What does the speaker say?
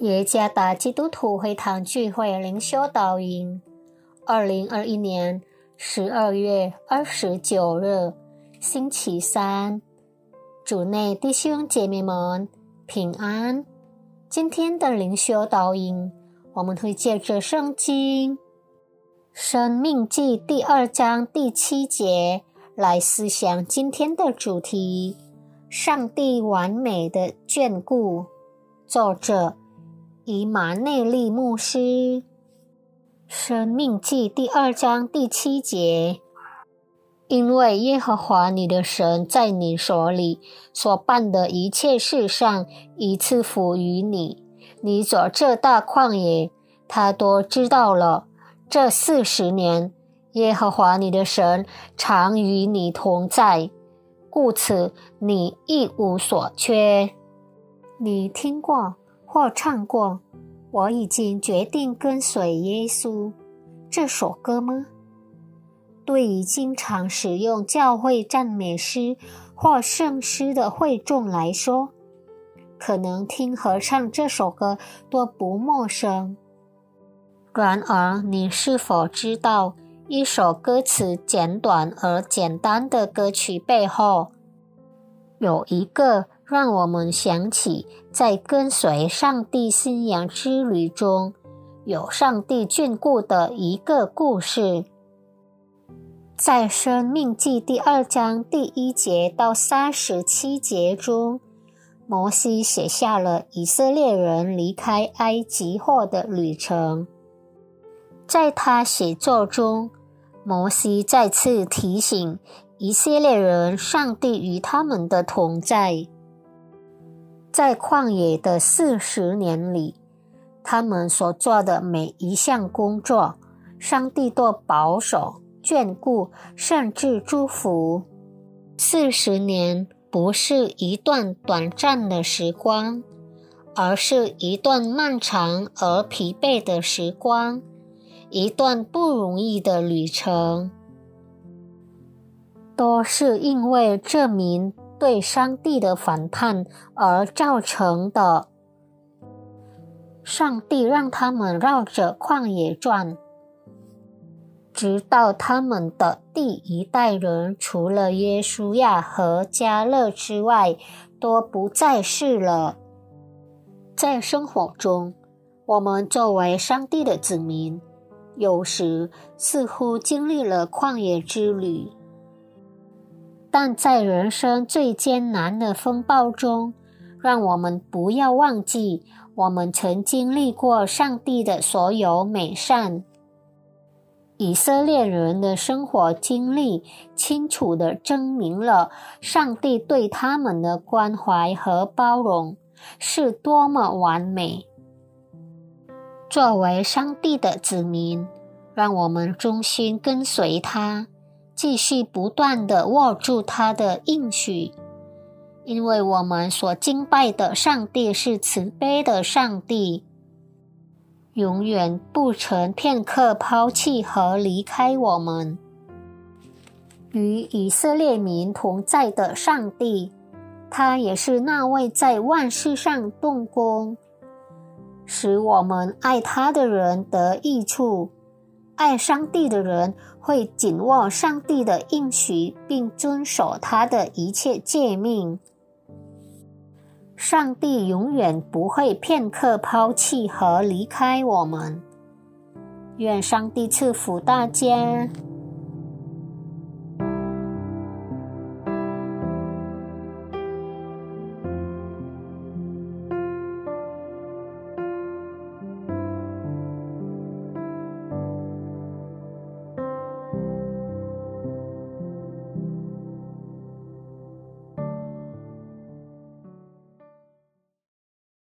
耶加达基督徒会堂聚会灵修导引，二零二一年十二月二十九日，星期三，主内弟兄姐妹们平安。今天的灵修导引，我们会借着圣经《生命记》第二章第七节来思想今天的主题：上帝完美的眷顾。作者。以马内利牧师《生命记》第二章第七节，因为耶和华你的神在你手里所办的一切事上，一赐福于你。你所这大旷野，他都知道了。这四十年，耶和华你的神常与你同在，故此你一无所缺。你听过？或唱过，我已经决定跟随耶稣这首歌吗？对于经常使用教会赞美诗或圣诗的会众来说，可能听合唱这首歌都不陌生。然而，你是否知道，一首歌词简短而简单的歌曲背后，有一个？让我们想起，在跟随上帝信仰之旅中，有上帝眷顾的一个故事。在《生命记》第二章第一节到三十七节中，摩西写下了以色列人离开埃及后的旅程。在他写作中，摩西再次提醒以色列人，上帝与他们的同在。在旷野的四十年里，他们所做的每一项工作，上帝都保守、眷顾，甚至祝福。四十年不是一段短暂的时光，而是一段漫长而疲惫的时光，一段不容易的旅程，都是因为证明。对上帝的反叛而造成的。上帝让他们绕着旷野转，直到他们的第一代人除了耶稣亚和加勒之外都不再世了。在生活中，我们作为上帝的子民，有时似乎经历了旷野之旅。但在人生最艰难的风暴中，让我们不要忘记，我们曾经历过上帝的所有美善。以色列人的生活经历清楚地证明了上帝对他们的关怀和包容是多么完美。作为上帝的子民，让我们忠心跟随他。继续不断的握住他的应许，因为我们所敬拜的上帝是慈悲的上帝，永远不曾片刻抛弃和离开我们。与以色列民同在的上帝，他也是那位在万事上动工，使我们爱他的人得益处。爱上帝的人会紧握上帝的应许，并遵守他的一切诫命。上帝永远不会片刻抛弃和离开我们。愿上帝赐福大家。